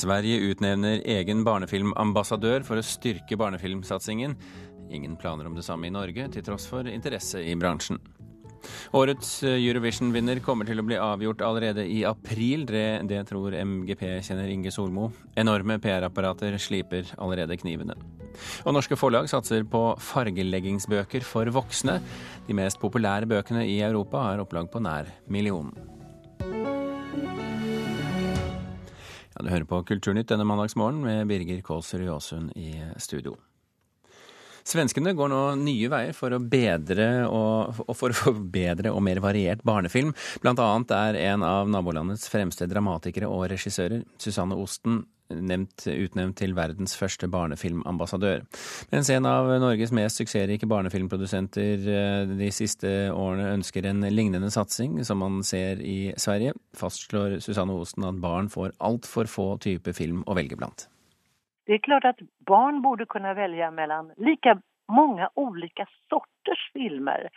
Sverige utnevner egen barnefilmambassadør for å styrke barnefilmsatsingen. Ingen planer om det samme i Norge, til tross for interesse i bransjen. Årets Eurovision-vinner kommer til å bli avgjort allerede i april. Det, tror MGP-kjenner Inge Solmo. Enorme PR-apparater sliper allerede knivene. Og norske forlag satser på fargeleggingsbøker for voksne. De mest populære bøkene i Europa har opplag på nær millionen. Ja, du hører på Kulturnytt denne mandagsmorgen med Birger Kålsrud Jåsund i studio. Svenskene går nå nye veier for å bedre og for å få bedre og mer variert barnefilm. Blant annet er en av nabolandets fremste dramatikere og regissører, Susanne Osten, nevnt, utnevnt til verdens første barnefilmambassadør. Mens en av Norges mest suksessrike barnefilmprodusenter eh, de siste årene ønsker en lignende satsing, som man ser i Sverige, fastslår Susanne Osten at barn får altfor få typer film å velge blant. Det er klart at barn borde kunne velge mellom like mange ulike sorters filmer.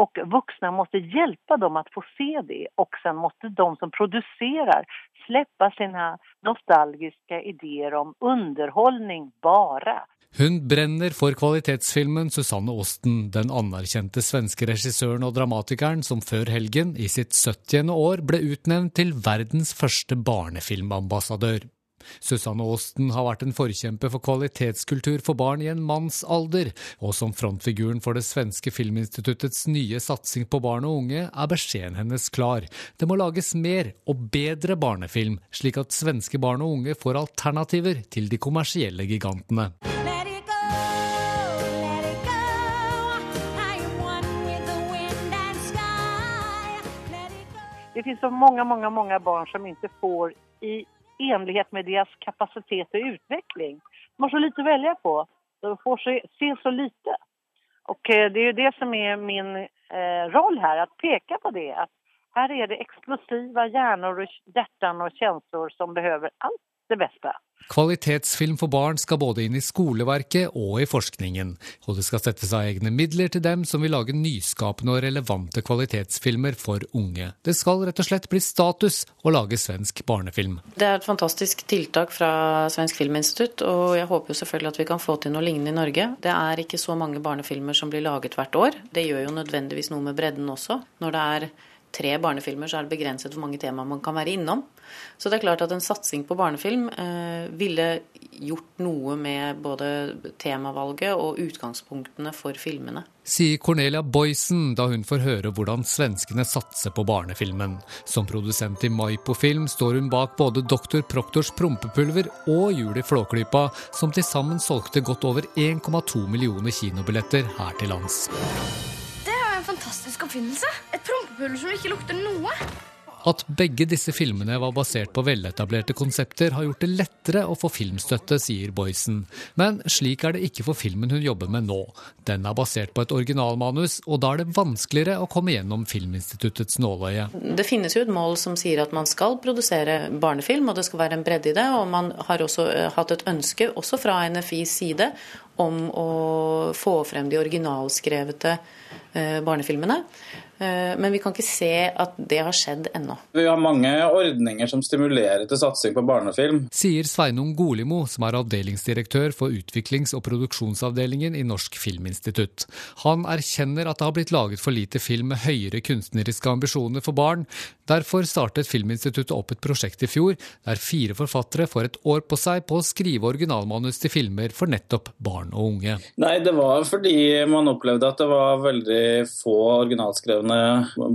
Og voksne måste hjelpe dem å få se det. Og sen måste de som produserer, slippe sine nostalgiske ideer om underholdning bare. Hun brenner for kvalitetsfilmen Susanne Osten, den anerkjente svenske regissøren og dramatikeren som før helgen, i sitt 70. år, ble utnevnt til verdens første barnefilmambassadør. Susanne Aasten har vært en forkjemper for kvalitetskultur for barn i en manns alder, og som frontfiguren for det svenske filminstituttets nye satsing på barn og unge er beskjeden hennes klar. Det må lages mer og bedre barnefilm, slik at svenske barn og unge får alternativer til de kommersielle gigantene. Det finnes så mange, mange, mange barn som ikke får i enlighet med deres kapasitet og utvikling. De har så lite å velge på. De får se så lite. Og eh, det er jo det som er min eh, roll her, å peke på det. At her er det eksplosive hjerner og hjerter og følelser som behøver alt det beste. Kvalitetsfilm for barn skal både inn i skoleverket og i forskningen, og det skal settes av egne midler til dem som vil lage nyskapende og relevante kvalitetsfilmer for unge. Det skal rett og slett bli status å lage svensk barnefilm. Det er et fantastisk tiltak fra Svensk Filminstitutt, og jeg håper jo selvfølgelig at vi kan få til noe lignende i Norge. Det er ikke så mange barnefilmer som blir laget hvert år. Det gjør jo nødvendigvis noe med bredden også. Når det er tre barnefilmer, så er det begrenset hvor mange temaer man kan være innom. Så det er klart at en satsing på barnefilm eh, ville gjort noe med både temavalget og utgangspunktene for filmene. Sier Cornelia Boysen da hun får høre hvordan svenskene satser på barnefilmen. Som produsent i Maipo Film står hun bak både Dr. Proktors prompepulver og Jul i Flåklypa, som til sammen solgte godt over 1,2 millioner kinobilletter her til lands. Oppfinnelse. Et prompepulver som ikke lukter noe. At begge disse filmene var basert på veletablerte konsepter, har gjort det lettere å få filmstøtte, sier Boysen. Men slik er det ikke for filmen hun jobber med nå. Den er basert på et originalmanus, og da er det vanskeligere å komme gjennom Filminstituttets nåløye. Det finnes jo et mål som sier at man skal produsere barnefilm, og det skal være en bredde i det. Og man har også eh, hatt et ønske, også fra NFIs side, om å få frem de originalskrevete eh, barnefilmene. Eh, men vi kan ikke se at det har skjedd ennå. Vi har mange ordninger som stimulerer til satsing på barnefilm. Sier Sveinung Golimo, som er avdelingsdirektør for utviklings- og produksjonsavdelingen i Norsk Filminstitutt. Han erkjenner at det har blitt laget for lite film med høyere kunstneriske ambisjoner for barn. Derfor startet Filminstituttet opp et prosjekt i fjor, der fire forfattere får et år på seg på å skrive originalmanus til filmer for nettopp barn og unge. Nei, det var fordi man opplevde at det var veldig få originalskrevne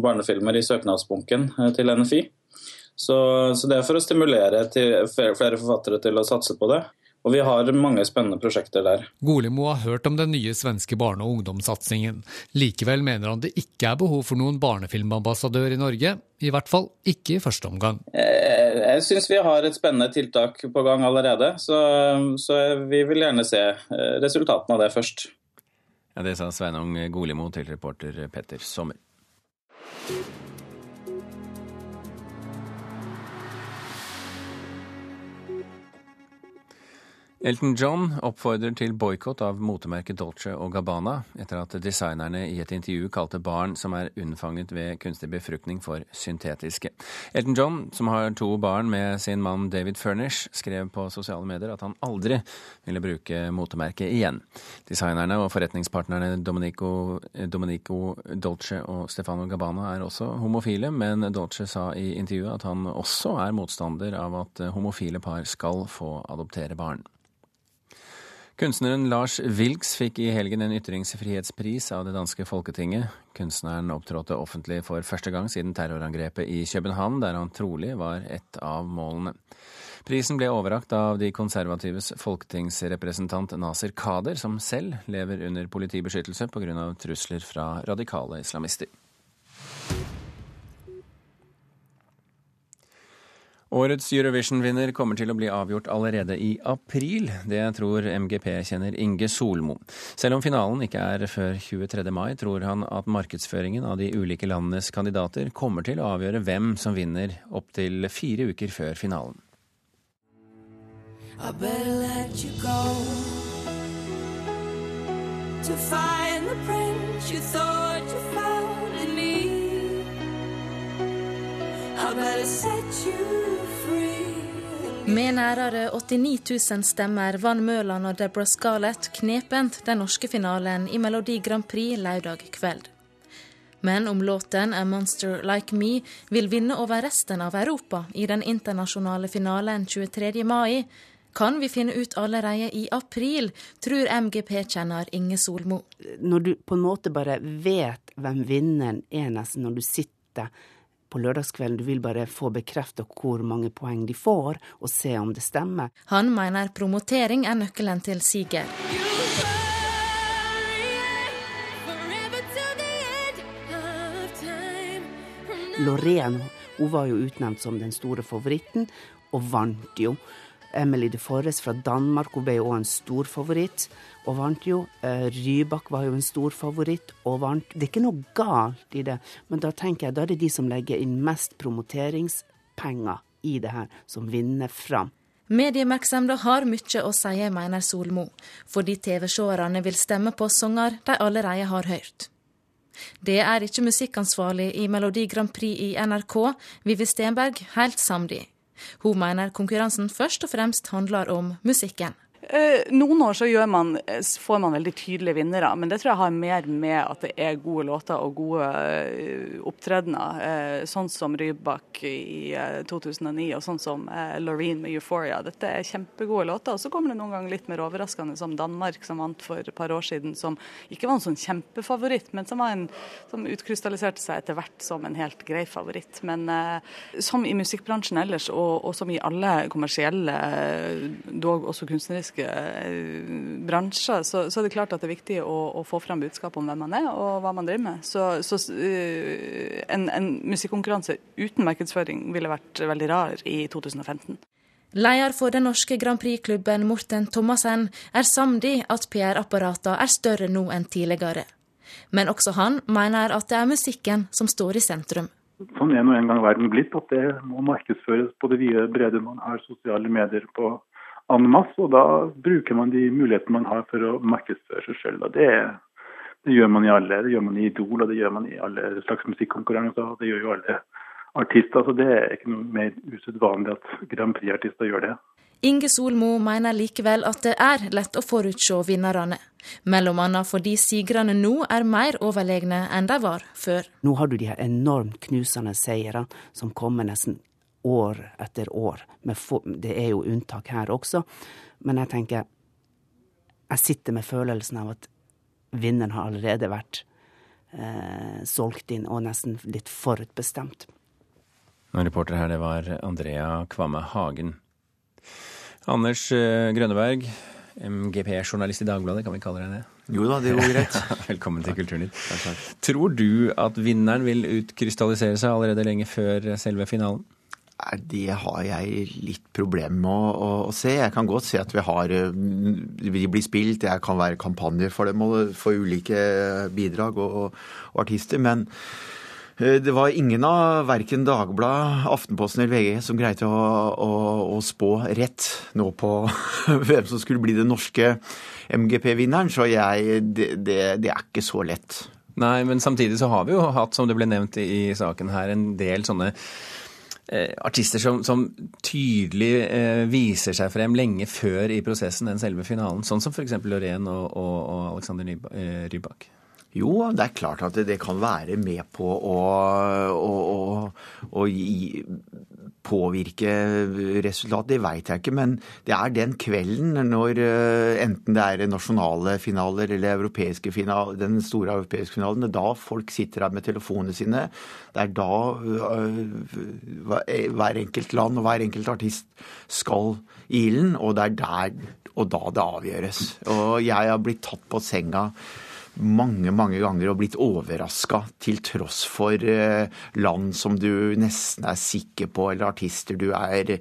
barnefilmer i søknadsbunken eh, til NFI. Så, så, det er for å stimulere flere forfattere til å satse på det. Og vi har mange spennende prosjekter der. Golimo har hørt om den nye svenske barne- og ungdomssatsingen. Likevel mener han det ikke er behov for noen barnefilmambassadør i Norge. I hvert fall ikke i første omgang. Eh, jeg syns vi har et spennende tiltak på gang allerede, så, så vi vil gjerne se eh, resultatene av det først. Ja, Det sa Sveinung Golimo til reporter Petter Sommer. Thank you. Elton John oppfordrer til boikott av motemerket Dolce og Gabbana etter at designerne i et intervju kalte barn som er unnfanget ved kunstig befruktning for syntetiske. Elton John, som har to barn med sin mann David Furnish, skrev på sosiale medier at han aldri ville bruke motemerket igjen. Designerne og forretningspartnerne Domenico, Domenico Dolce og Stefano Gabbana er også homofile, men Dolce sa i intervjuet at han også er motstander av at homofile par skal få adoptere barn. Kunstneren Lars Wilks fikk i helgen en ytringsfrihetspris av det danske Folketinget. Kunstneren opptrådte offentlig for første gang siden terrorangrepet i København, der han trolig var et av målene. Prisen ble overrakt av de konservatives folketingsrepresentant Nasir Kader, som selv lever under politibeskyttelse pga. trusler fra radikale islamister. Årets Eurovision-vinner kommer til å bli avgjort allerede i april. Det tror MGP-kjenner Inge Solmo. Selv om finalen ikke er før 23. mai, tror han at markedsføringen av de ulike landenes kandidater kommer til å avgjøre hvem som vinner opptil fire uker før finalen. I med nærere 89 000 stemmer vant Mørland og Deborah Scarlett knepent den norske finalen i Melodi Grand Prix lørdag kveld. Men om låten A Monster Like Me vil vinne over resten av Europa i den internasjonale finalen 23. mai, kan vi finne ut allerede i april, tror MGP-kjenner Inge Solmo. Når du på en måte bare vet hvem vinneren er, nesten når du sitter på lørdagskvelden. Du vil bare få bekrefta hvor mange poeng de får, og se om det stemmer. Han mener promotering er nøkkelen til siger. Loreen hun var jo utnevnt som den store favoritten, og vant jo. Emily de Forres fra Danmark hun ble jo en stor favoritt og vant jo. Eh, Rybak var jo en stor favoritt og vant. Det er ikke noe galt i det, men da tenker jeg da er det de som legger inn mest promoteringspenger i det her, som vinner fram. Mediemerksemda har mye å si, mener Solmo, fordi TV-seerne vil stemme på sanger de allerede har hørt. Det er ikke musikkansvarlig i Melodi Grand Prix i NRK, Vivi Stenberg, helt samd i. Hun mener konkurransen først og fremst handler om musikken. Eh, noen år så man, eh, får man veldig tydelige vinnere, men det tror jeg har mer med at det er gode låter og gode uh, opptredener. sånn som Rybak i 2009 og sånn som Loreen med 'Euphoria'. Dette er kjempegode låter. Og så kommer det noen ganger litt mer overraskende, som Danmark, som vant for et par år siden, som ikke var en sånn kjempefavoritt, men som, en, som utkrystalliserte seg etter hvert som en helt grei favoritt. Men som i musikkbransjen ellers, og, og som i alle kommersielle, dog også kunstneriske ulike eh, bransjer, så, så, er det klart at det er viktig å, å få fram budskap om hvem man er og hva man driver med. Så, så uh, en, en musikkonkurranse uten markedsføring ville vært veldig rar i 2015. Leder for den norske Grand Prix-klubben Morten Thomassen er samd i at PR-apparatene er større nå enn tidligere. Men også han mener at det er musikken som står i sentrum. Sånn er nå en gang verden blitt, at det må markedsføres på det vide brede Man har sosiale medier på en masse, og da bruker man de mulighetene man har for å markedsføre seg selv. Det, det, gjør man i alle. Det gjør man i Idol, og det gjør man i alle slags musikkonkurranser. Det gjør jo alle artister, så det er ikke noe mer usedvanlig at Grand Prix-artister gjør det. Inge Solmo mener likevel at det er lett å forutse vinnerne, mellom annet fordi sigrene nå er mer overlegne enn de var før. Nå har du de her enormt knusende seirene som kommer nesten år etter år. Det er jo unntak her også, men jeg tenker Jeg sitter med følelsen av at vinneren har allerede vært eh, solgt inn, og nesten litt forutbestemt. Reporter her, det var Andrea Kvamme Hagen. Anders eh, Grønneberg, MGP-journalist i Dagbladet, kan vi kalle deg det? Jo da, det går greit. Velkommen til Kulturnytt. Tror du at vinneren vil utkrystallisere seg allerede lenge før selve finalen? Det har jeg litt problemer med å, å, å, se. Jeg kan godt se at vi har eh, blir spilt, jeg kan være kampanjer for dem og for ulike bidrag og, og artister. Men Eh, det var ingen av verken Dagbladet, Aftenposten eller VG som greide å, å, spå rett nå på hvem som skulle bli den norske MGP-vinneren, så jeg, det, det, det er ikke så lett. Nei, men samtidig så har vi jo hatt, som det ble nevnt i saken her, en del sånne artister som, som tydelig eh, viser seg frem lenge før i prosessen enn selve finalen. Sånn som f.eks. Lorén og, og, og Alexander eh, Rybak. Jo, det er klart at det, kan være med på å, å, å, å gi, påvirke resultatet, det veit jeg ikke. Men det er den kvelden når eh, enten det er nasjonale finaler eller europeiske finaler, den store europeiske finalen, det er da folk sitter her med telefonene sine. Det er da eh, hver enkelt land og hver enkelt artist skal i ilden, og det er der og da det avgjøres. Og jeg har blitt tatt på senga mange mange ganger og blitt overraska til tross for eh, land som du nesten er sikker på, eller artister du er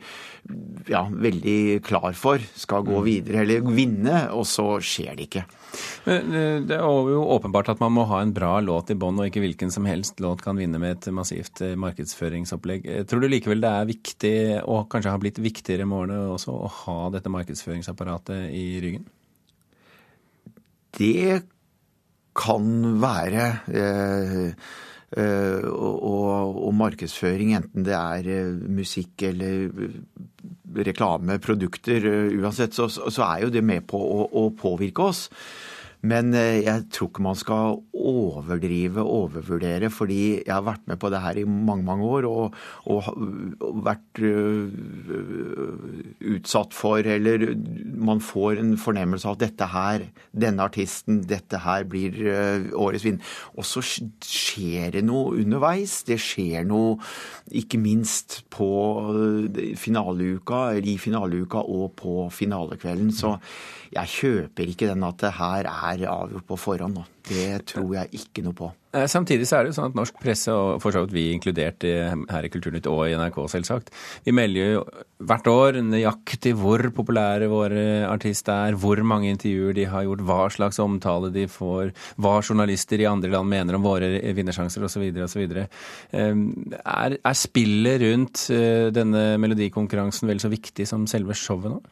ja, veldig klar for skal gå mm. videre eller vinne, og så skjer det ikke. Eh, Det er jo åpenbart at man må ha en bra låt i bånn, og ikke hvilken som helst låt kan vinne med et massivt eh, markedsføringsopplegg. Tror du likevel det er viktig, og kanskje har blitt viktigere med årene også, å ha dette markedsføringsapparatet i ryggen? Det kan være eh, eh, og, og, markedsføring, enten det er eh, musikk eller reklame, produkter, uansett, så, så er jo det med på å, å påvirke oss. Men eh, jeg tror ikke man skal overdrive, overvurdere, fordi jeg har vært med på det her i mange, mange år og, og, og vært utsatt for Eller man får en fornemmelse av at dette her, denne artisten, dette her blir årets vinner. Og så skjer det noe underveis. Det skjer noe ikke minst på finaleuka, eller i finaleuka og på finalekvelden. Så jeg kjøper ikke den at det her er avgjort på forhånd. Det tror jeg ikke noe på. Samtidig så er det jo sånn at norsk presse, og for så vidt vi inkludert her i Kulturnytt og i NRK selvsagt, vi melder jo hvert år nøyaktig hvor populære våre artister er, hvor mange intervjuer de har gjort, hva slags omtale de får, hva journalister i andre land mener om våre vinnersjanser osv. osv. Er, er spillet rundt eh, denne melodikonkurransen vel så viktig som selve showet nå?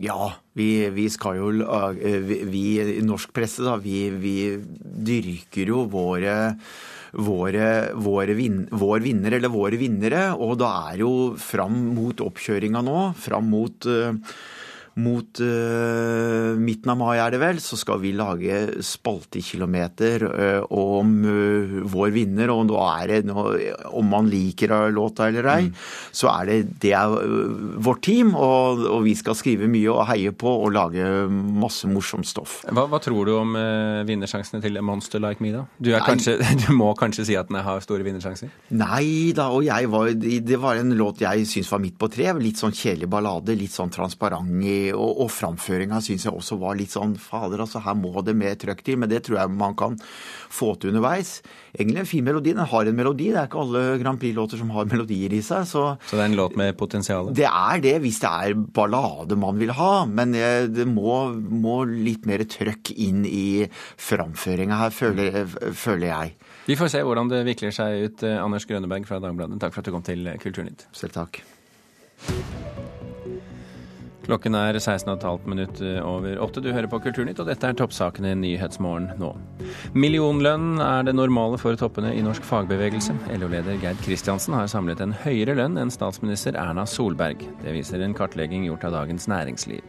Ja, vi, vi, skal jo eh, Vi i norsk presse, da, vi, vi dyrker jo våre våre, våre vin, vår vinner eller våre vinnere. Og da er jo fram mot oppkjøringa nå, fram mot uh, mot uh, midten av mai, er det vel, så skal vi lage spaltekilometer uh, om uh, vår vinner. Og nå er det, nå, om man liker låta eller ei, mm. så er det det er vårt team. Og, og, vi skal skrive mye og heie på og lage masse morsomt stoff. Hva, hva tror du om vinnersjansene til Monster Like Me, da? Du, kanskje, du, må kanskje si at den har store vinnersjanser? Nei da, og jeg var, det var en låt jeg syns var midt på tre. Litt sånn kjedelig ballade, litt sånn transparent i og, og framføringa syns jeg også var litt sånn Fader, altså her må det mer trøkk til. Men det tror jeg man kan få til underveis. Egentlig en fin melodi. Den har en melodi. Det er ikke alle Grand Prix-låter som har melodier i seg. Så, så det er en låt med potensial? Det er det, hvis det er ballade man vil ha. Men det må, må litt mer trøkk inn i framføringa her, føler, føler jeg. Vi får se hvordan det vikler seg ut. Anders Grønneberg fra Dagbladet, takk for at du kom til Kulturnytt. Selv takk. Klokken er 16,5 minutter over åtte. Du hører på Kulturnytt, og dette er toppsakene i Nyhetsmorgen nå. Millionlønn er det normale for toppene i norsk fagbevegelse. LO-leder Gerd Kristiansen har samlet en høyere lønn enn statsminister Erna Solberg. Det viser en kartlegging gjort av Dagens Næringsliv.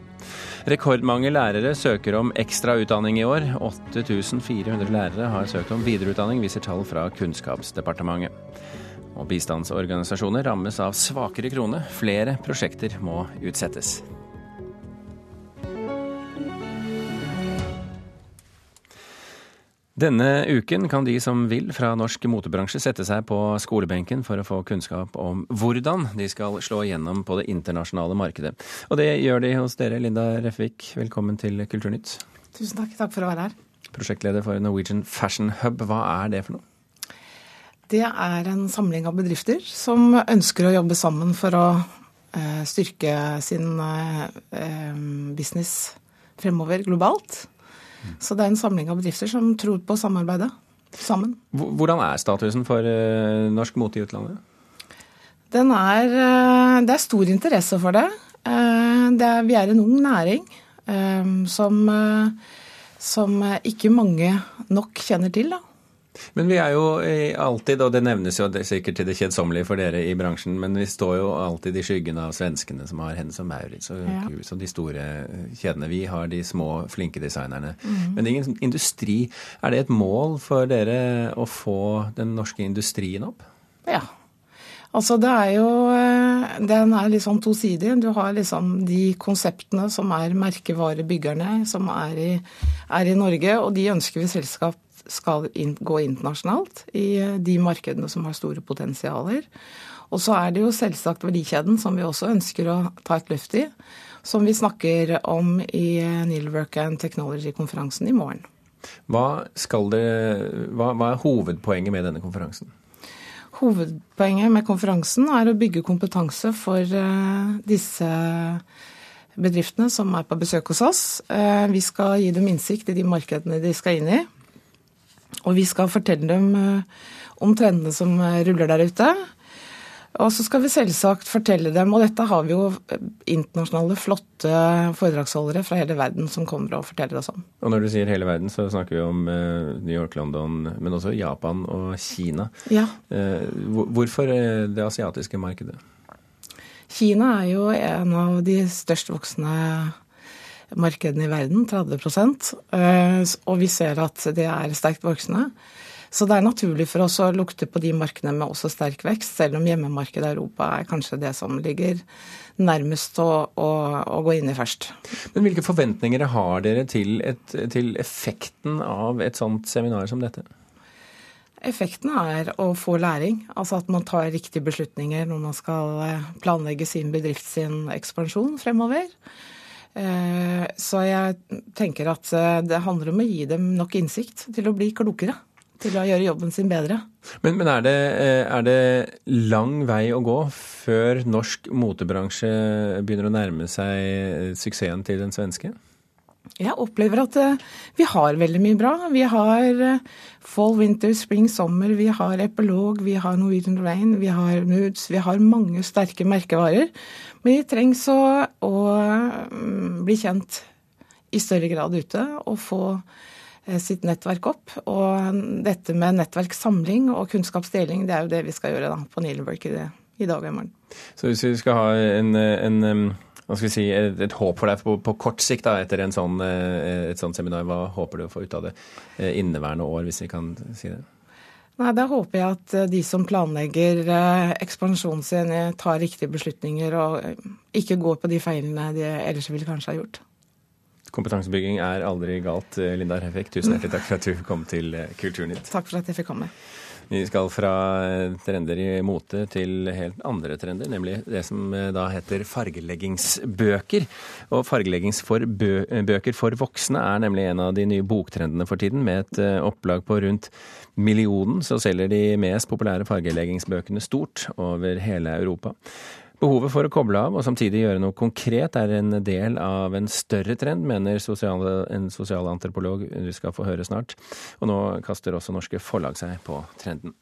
Rekordmange lærere søker om ekstra utdanning i år. 8400 lærere har søkt om videreutdanning, viser tall fra Kunnskapsdepartementet. Og bistandsorganisasjoner rammes av svakere krone. Flere prosjekter må utsettes. Denne uken kan de som vil fra norsk motebransje sette seg på skolebenken for å få kunnskap om hvordan de skal slå igjennom på det internasjonale markedet. Og det gjør de hos dere, Linda Refvik. Velkommen til Kulturnytt. Tusen takk. Takk for å være her. Prosjektleder for Norwegian Fashion Hub. Hva er det for noe? Det er en samling av bedrifter som ønsker å jobbe sammen for å eh, styrke sin eh, business fremover globalt. Så det er en samling av bedrifter som tror på samarbeidet. sammen. Hvordan er statusen for uh, norsk mote i utlandet? Den er, uh, det er stor interesse for det. Uh, det er, vi er en ung næring som, som ikke mange nok kjenner til. da. Men vi er jo alltid, og det nevnes jo sikkert til det kjedsommelige for dere i bransjen, men vi står jo alltid i skyggen av svenskene som har Hennes og Maurits og ja. Og de store kjedene. Vi har de små, flinke designerne. Mm. Men ingen industri. Er det et mål for dere å få den norske industrien opp? Ja. Altså det er jo eh, Den er liksom tosidig. Du har liksom de konseptene som er merkevarebyggerne, som er i, er i Norge, og de ønsker vi selskap skal inn, gå internasjonalt i eh, de markedene som har store potensialer. Og så er det jo selvsagt verdikjeden som vi også ønsker å ta et løft i. Som vi snakker om i eh, Neilwork and Technology-konferansen i morgen. Hva, det, hva, hva er hovedpoenget med denne konferansen? Hovedpoenget med konferansen er å bygge kompetanse for uh, disse bedriftene som er på besøk hos oss. Vi skal gi dem innsikt i de markedene de skal inn i. Og vi skal fortelle dem eh, om trendene som eh, ruller der ute. Og så skal vi selvsagt fortelle dem, og dette har vi jo eh, internasjonale, flotte foredragsholdere fra hele verden som kommer og forteller oss om. Og når du sier hele verden, så snakker vi om New York, London, men også Japan og Kina. Ja. Hvorfor det asiatiske markedet? Kina er jo en av de størst voksende markedene i verden, 30 eh, og vi ser at det er sterkt voksende. Så det er naturlig for oss å lukte på de markedene med også sterk vekst, selv om hjemmemarkedet i Europa er kanskje det som ligger nærmest å, å, å gå inn i først. Men Hvilke forventninger har dere til, et, til effekten av et sånt seminar som dette? Effekten er å få læring, altså at man tar riktige beslutninger når man skal eh, planlegge sin bedrift sin ekspansjon fremover. Eh, så jeg tenker at eh, det handler om å gi dem nok innsikt til å bli klokere. Til å gjøre jobben sin bedre. Men, men er, det, eh, er, det, lang vei å gå før norsk motebransje begynner å nærme seg suksessen til den svenske? Jeg opplever at vi har veldig mye bra. Vi har fall, winter, spring, sommer, vi har Epilog, vi har Norwegian Rain, vi har Moods. Vi har mange sterke merkevarer. Men de trengs å, å mm, bli kjent i større grad ute og få eh, sitt nettverk opp. Og dette med nettverkssamling og kunnskapsdeling, det er jo det vi skal gjøre da, på Nilenberg i, i, dag og i morgen. Så hvis vi skal ha en, en hva skal vi si, et, et håp for deg på, på kort sikt da, etter sånn, eh, et sånt seminar, hva håper du å få ut av det eh, inneværende år, hvis vi kan si det? Nei, Da håper jeg at eh, de som planlegger ekspansjonen sin, tar riktige beslutninger og ikke går på de feilene de ellers ville kanskje ha gjort. Kompetansebygging er aldri galt. Linda Refek, tusen hjertelig takk for at du kom til Kulturnytt. Takk for at jeg fikk komme. Vi skal fra trender i mote til helt andre trender, nemlig det som da heter fargeleggingsbøker. Og fargeleggingsbøker for voksne er nemlig en av de nye boktrendene for tiden, med et opplag på rundt millionen så selger de mest populære fargeleggingsbøkene stort over hele Europa. Behovet for å koble av og samtidig gjøre noe konkret er en del av en større trend, mener sosiale, en sosialantropolog du skal få høre snart. Og nå kaster også norske forlag seg på trenden.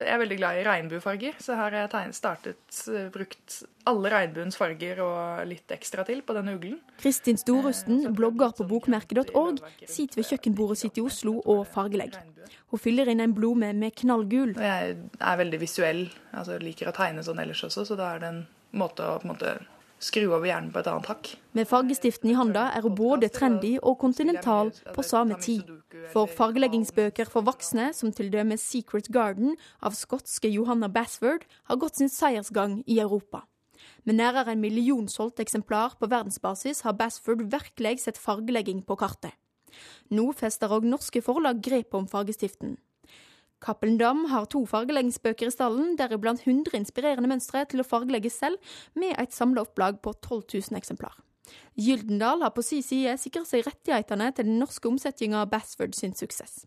Jeg er veldig glad i regnbuefarger, så her har jeg startet eh, brukt alle regnbuens farger og litt ekstra til på denne uglen. Kristin Storusten, blogger på bokmerke.org, sitter ved kjøkkenbordet sitt i Oslo og fargelegger. Hun fyller inn en blome med knallgul. Jeg er veldig visuell, altså liker å tegne sånn ellers også, så da er det en måte å på en måte skru over hjernen på et annet hakk. Med fargestiften i handa er hun både trendy og kontinental på samme tid. For fargeleggingsbøker for voksne, som t.d. Secret Garden av skotske Johanna Basford, har gått sin seiersgang i Europa. Med nærmere en million solgte eksemplar på verdensbasis har Basford virkelig sett fargelegging på kartet. Nå fester òg norske forlag grepet om fargestiften. Cappelen Dam har to fargeleggingsbøker i stallen, deriblant 100 inspirerende mønstre til å fargelegge selv, med et samla opplag på 12 000 eksemplar. Gyldendal har på sin side sikra seg rettighetene til den norske omsetninga av Basford sin suksess.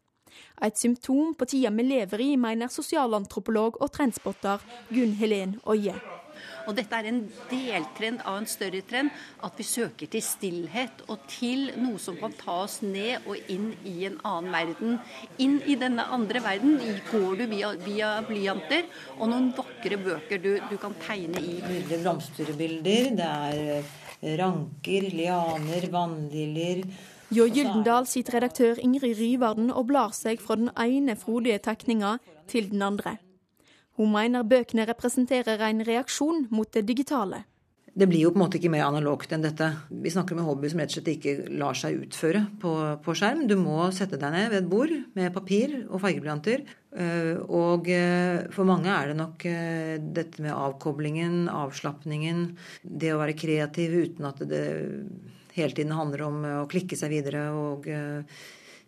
Et symptom på tida vi lever i, mener sosialantropolog og trendspotter Gunn Helen Oie. Og dette er en deltrend av en større trend, at vi søker til stillhet og til noe som kan ta oss ned og inn i en annen verden. Inn i denne andre verden går du via, via blyanter og noen vakre bøker du, du kan tegne i. Bilder, blomsterbilder, det er ranker, lianer, vannliljer. Jo Gyldendal sitt redaktør Ingrid Ryvarden og blar seg fra den ene frodige tekninga til den andre. Hun mener bøkene representerer en reaksjon mot det digitale. Det blir jo på en måte ikke mer analogt enn dette. Vi snakker om en hobby som rett og slett ikke lar seg utføre på, på skjerm. Du må sette deg ned ved et bord med papir og fargeblyanter. Eh, og eh, for mange er det nok eh, dette med avkoblingen, avslapningen, det å være kreativ uten at det hele tiden handler om å klikke seg videre og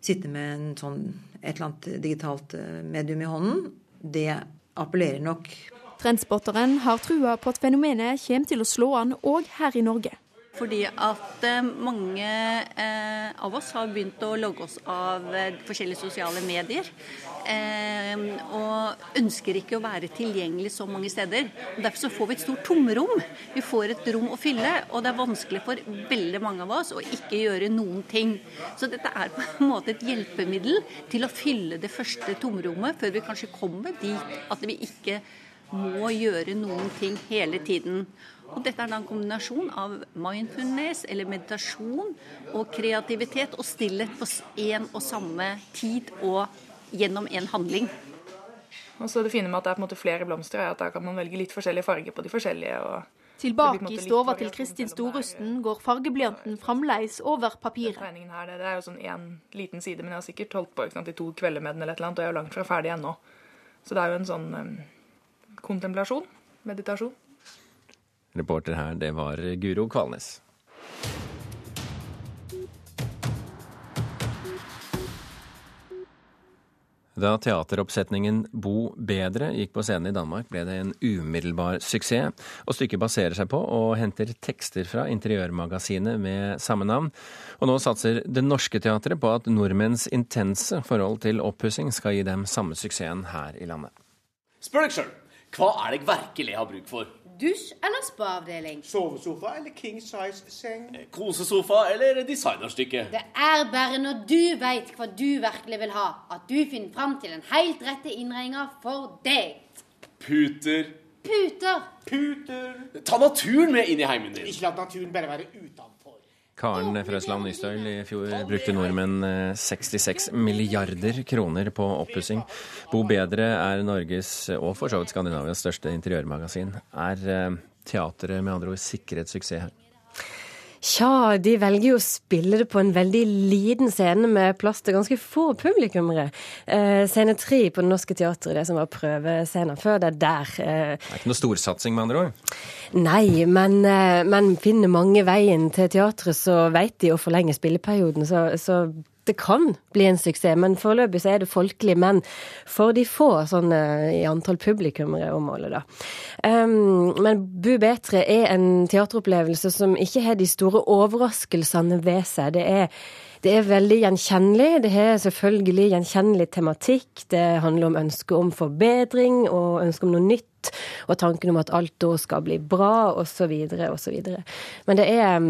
sitte med sånn, et eller annet digitalt medium i hånden. Det appellerer nok Trendspotteren har trua på at fenomenet kommer til å slå an òg her i Norge. Fordi at eh, mange eh, av oss har begynt å logge oss av eh, forskjellige sosiale medier. Og ønsker ikke å være tilgjengelig så mange steder. Og derfor så får vi et stort tomrom. Vi får et rom å fylle, og det er vanskelig for veldig mange av oss å ikke gjøre noen ting. Så dette er på en måte et hjelpemiddel til å fylle det første tomrommet, før vi kanskje kommer dit at vi ikke må gjøre noen ting hele tiden. Og Dette er da en kombinasjon av mindfulness, eller meditasjon, og kreativitet og stillhet på én og samme tid og gjennom en handling. Og så Det fine med at det er på en måte flere blomster, er at da kan man velge litt forskjellige farger på de forskjellige. Tilbake i stova til Kristin Storusten går fargeblyanten fremdeles over papiret. Her, det, er jo sånn én liten side, men jeg har sikkert holdt på sant, i to kvelder med den, eller et eller annet, og jeg er jo langt fra ferdig ennå. Så det er jo en sånn um, kontemplasjon, meditasjon. Reporter her, det var Guro Kvalnes. Da teateroppsetningen Bo bedre gikk på scenen i Danmark, ble det en umiddelbar suksess. Og stykket baserer seg på og henter tekster fra interiørmagasinet med samme navn. Og nå satser Det Norske Teatret på at nordmenns intense forhold til oppussing skal gi dem samme suksessen her i landet. Spør deg sjøl, hva er det jeg virkelig har bruk for? Dusj eller spaavdeling? Sovesofa eller king size seng? Eh, kosesofa eller designerstykke? Det er bare når du veit hva du virkelig vil ha, at du finner fram til den helt rette innredninga for deg. Puter. Puter. Puter. Ta naturen med inn i heimen din. Ikke la naturen bare være utenfor. Karen Frøsland Nystøyl, i fjor brukte nordmenn 66 eh, milliarder kroner på oppussing. Bo Bedre er Norges, og for så vidt Skandinavias, største interiørmagasin. Er eh, teatret med andre ord sikret suksess her? Tja, de velger jo å spille det på en veldig liten scene med plass til ganske få publikummere. Eh, scene tre på Det Norske Teatret, det som var prøvescenen før, det er der. Eh, det er ikke noe storsatsing, med andre ord? Nei, men, eh, men finner mange veien til teatret, så veit de å forlenge spilleperioden. Så, så det kan bli en suksess, men foreløpig så er det folkelig. Men for de få sånn i antall publikummere å måle, da. Um, men Bu Betre er en teateropplevelse som ikke har de store overraskelsene ved seg. Det er, det er veldig gjenkjennelig. Det har selvfølgelig gjenkjennelig tematikk. Det handler om ønske om forbedring og ønske om noe nytt. Og tanken om at alt da skal bli bra, osv., osv. Men det er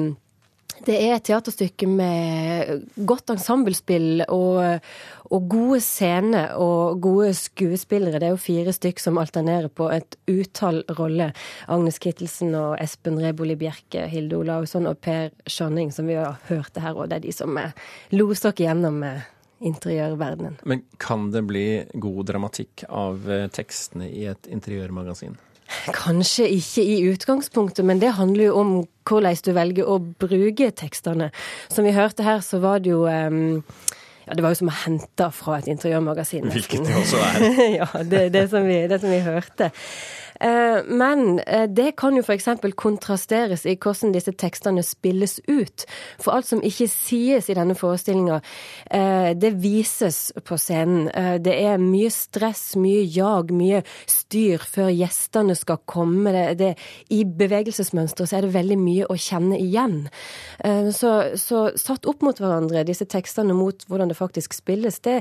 det er et teaterstykke med godt ensemblespill og, og, gode scener og gode skuespillere. Det er jo fire stykk som alternerer på et utall roller. Agnes Kittelsen og Espen Reboli Bjerke, Hilde Olausson og Per Skjønning, som vi har hørt det her, og det er de som loser oss gjennom interiørverdenen. Men kan det bli god dramatikk av eh, tekstene i et interiørmagasin? Kanskje ikke i utgangspunktet, men det handler jo om hvordan du velger å bruke tekstene. Som vi hørte her, så var det jo um, ja, Det var jo som å hente fra et interiørmagasin. Hvilket det også er. ja, det, det, som vi, det som vi hørte. Eh, men eh, det kan jo f.eks. kontrasteres i hvordan disse tekstene spilles ut. For alt som ikke sies i denne forestillinga, eh, det vises på scenen. Det er mye stress, mye jag, mye styr før gjestene skal komme. Det, det, I bevegelsesmønsteret så er det veldig mye å kjenne igjen. Så, så, satt opp mot hverandre, disse tekstene mot hvordan det faktisk spilles, det,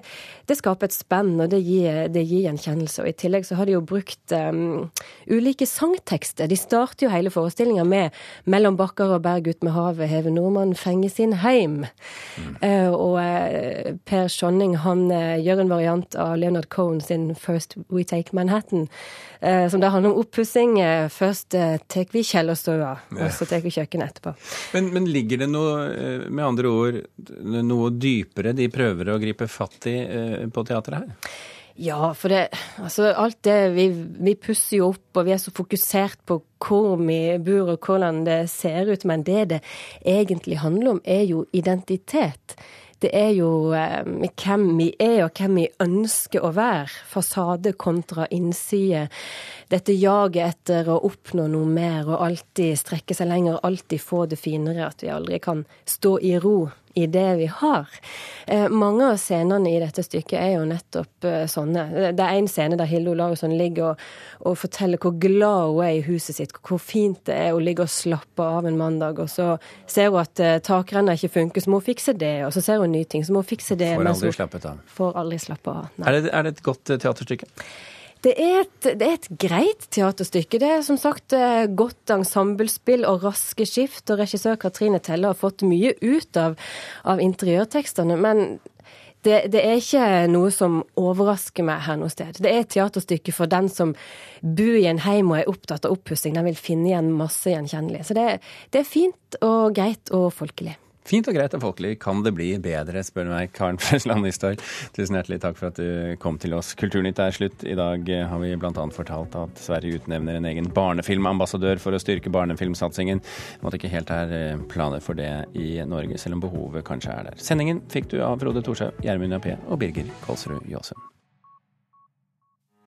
det skaper et spenn, og det gir, det gir gjenkjennelse. Og i tillegg så har de jo brukt um, ulike sangtekster. De starter jo hele forestillinga med 'Mellom bakker og berg ut med havet hever nordmann fenge sin heim'. Mm. Uh, og uh, Per Skjonning han uh, gjør en variant av Leonard Cohen sin 'First We Take Manhattan', som da handler om oppussing. først tar vi kjellerstua, og så tar vi kjøkkenet etterpå. Men, men, ligger det noe, med andre ord, noe dypere de prøver å gripe fatt i på teatret her? Ja, for det Altså, alt det Vi, vi pusser jo opp, og vi er så fokusert på hvor vi bor og hvordan det ser ut, men det det egentlig handler om, er jo identitet. Det er jo eh, hvem vi er, og hvem vi ønsker å være. Fasade kontra innside. Dette jaget etter å oppnå noe mer og alltid strekke seg lenger, alltid få det finere. At vi aldri kan stå i ro i det vi har. Eh, mange av scenene i dette stykket er jo nettopp eh, sånne. Det er en scene der Hilde Olausson ligger og, og, forteller hvor glad hun er i huset sitt, hvor fint det er å ligge og slappe av en mandag. Og så ser hun at eh, takrenna ikke funker, så må hun fikse det. Og så ser hun nye ting, så må hun fikse det. Får aldri slappet av. Får aldri slappe av. Er det, er det et godt teaterstykke? Det er, et, det er, et, greit teaterstykke. Det er som sagt eh, godt ensemblespill og raske skift. Og regissør Katrine Telle har fått mye ut av, av interiørtekstene. Men det, det, er ikke noe som overrasker meg her noe sted. Det er et teaterstykke for den som bor i en heim og er opptatt av oppussing. Den vil finne igjen masse gjenkjennelig. Så det, det er fint og greit og folkelig. Fint og greit og folkelig. Kan det bli bedre, spør meg Karen Frøsland Nystad. Tusen hjertelig takk for at du kom til oss. Kulturnytt er slutt. I dag har vi bl.a. fortalt at Sverige utnevner en egen barnefilmambassadør for å styrke barnefilmsatsingen. Måtte ikke helt er eh, planer for det i Norge, selv om behovet kanskje er der. Sendingen fikk du av Frode Thorshaug, Gjermund Jappé og Birger Kolsrud Jåsund.